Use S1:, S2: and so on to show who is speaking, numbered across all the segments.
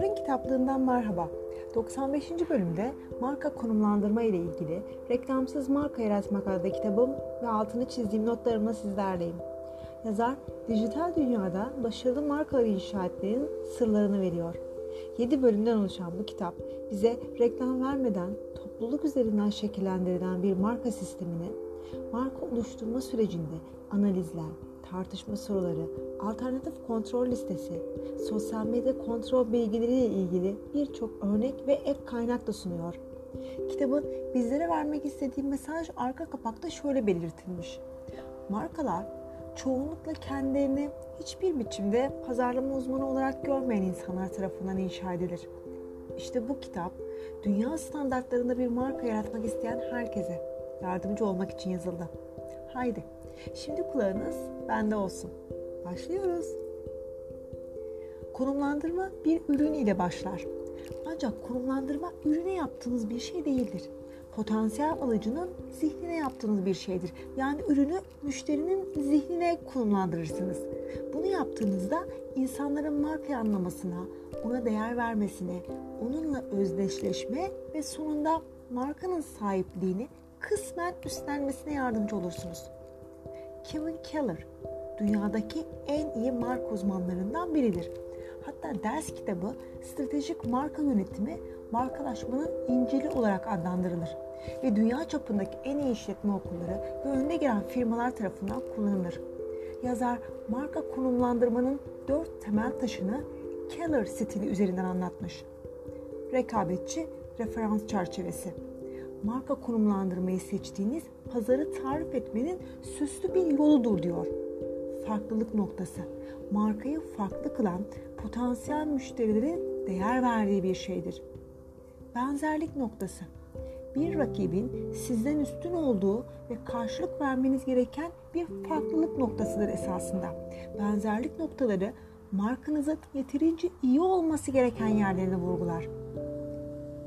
S1: Bahar'ın kitaplığından merhaba. 95. bölümde marka konumlandırma ile ilgili reklamsız marka yaratmak adlı kitabım ve altını çizdiğim notlarımla sizlerleyim. Yazar, dijital dünyada başarılı markaları inşa etmenin sırlarını veriyor. 7 bölümden oluşan bu kitap bize reklam vermeden topluluk üzerinden şekillendirilen bir marka sistemini, marka oluşturma sürecinde analizler, tartışma soruları, alternatif kontrol listesi, sosyal medya kontrol bilgileriyle ilgili birçok örnek ve ek kaynak da sunuyor. Kitabın bizlere vermek istediği mesaj arka kapakta şöyle belirtilmiş. Markalar çoğunlukla kendilerini hiçbir biçimde pazarlama uzmanı olarak görmeyen insanlar tarafından inşa edilir. İşte bu kitap dünya standartlarında bir marka yaratmak isteyen herkese yardımcı olmak için yazıldı. Haydi şimdi kulağınız bende olsun. Başlıyoruz. Konumlandırma bir ürün ile başlar. Ancak konumlandırma ürüne yaptığınız bir şey değildir. Potansiyel alıcının zihnine yaptığınız bir şeydir. Yani ürünü müşterinin zihnine konumlandırırsınız. Bunu yaptığınızda insanların markayı anlamasına, ona değer vermesine, onunla özdeşleşme ve sonunda markanın sahipliğini kısmen üstlenmesine yardımcı olursunuz. Kevin Keller dünyadaki en iyi marka uzmanlarından biridir. Hatta ders kitabı stratejik marka yönetimi markalaşmanın İncil'i olarak adlandırılır ve dünya çapındaki en iyi işletme okulları ve önde gelen firmalar tarafından kullanılır. Yazar marka konumlandırmanın dört temel taşını Keller stili üzerinden anlatmış. Rekabetçi referans çerçevesi. Marka konumlandırmayı seçtiğiniz pazarı tarif etmenin süslü bir yoludur diyor. Farklılık noktası. Markayı farklı kılan potansiyel müşterilerin değer verdiği bir şeydir. Benzerlik noktası. Bir rakibin sizden üstün olduğu ve karşılık vermeniz gereken bir farklılık noktasıdır esasında. Benzerlik noktaları markanızın yeterince iyi olması gereken yerlerini vurgular.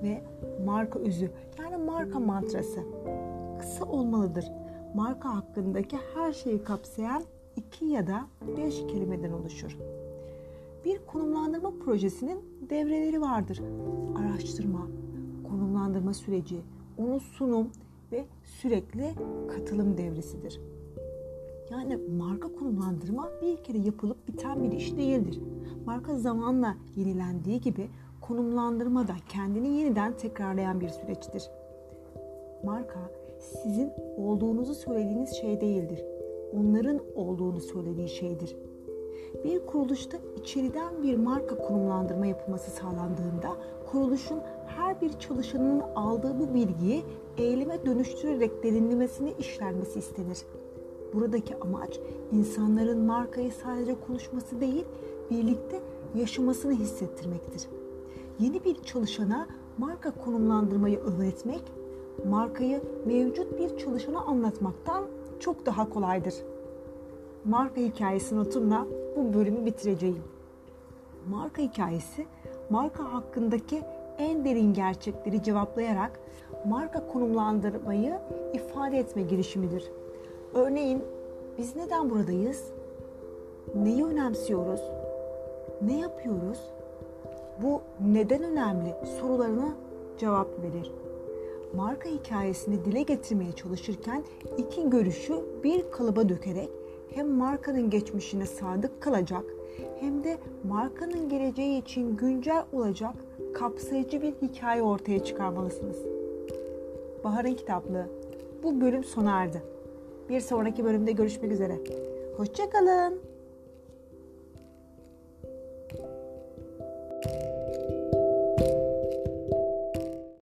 S1: Ve marka özü yani marka mantrası kısa olmalıdır. Marka hakkındaki her şeyi kapsayan iki ya da beş kelimeden oluşur. Bir konumlandırma projesinin devreleri vardır. Araştırma, konumlandırma süreci, onun sunum ve sürekli katılım devresidir. Yani marka konumlandırma bir kere yapılıp biten bir iş değildir. Marka zamanla yenilendiği gibi konumlandırma da kendini yeniden tekrarlayan bir süreçtir. Marka sizin olduğunuzu söylediğiniz şey değildir. Onların olduğunu söylediği şeydir. Bir kuruluşta içeriden bir marka konumlandırma yapılması sağlandığında kuruluşun her bir çalışanın aldığı bu bilgiyi eyleme dönüştürerek derinlemesine işlenmesi istenir. Buradaki amaç insanların markayı sadece konuşması değil, birlikte yaşamasını hissettirmektir. Yeni bir çalışana marka konumlandırmayı öğretmek, markayı mevcut bir çalışana anlatmaktan çok daha kolaydır. Marka hikayesi notumla bu bölümü bitireceğim. Marka hikayesi, marka hakkındaki en derin gerçekleri cevaplayarak marka konumlandırmayı ifade etme girişimidir. Örneğin biz neden buradayız? Neyi önemsiyoruz? Ne yapıyoruz? Bu neden önemli sorularına cevap verir. Marka hikayesini dile getirmeye çalışırken iki görüşü bir kalıba dökerek hem markanın geçmişine sadık kalacak hem de markanın geleceği için güncel olacak kapsayıcı bir hikaye ortaya çıkarmalısınız. Bahar'ın kitaplığı. Bu bölüm sona erdi. Bir sonraki bölümde görüşmek üzere. Hoşçakalın.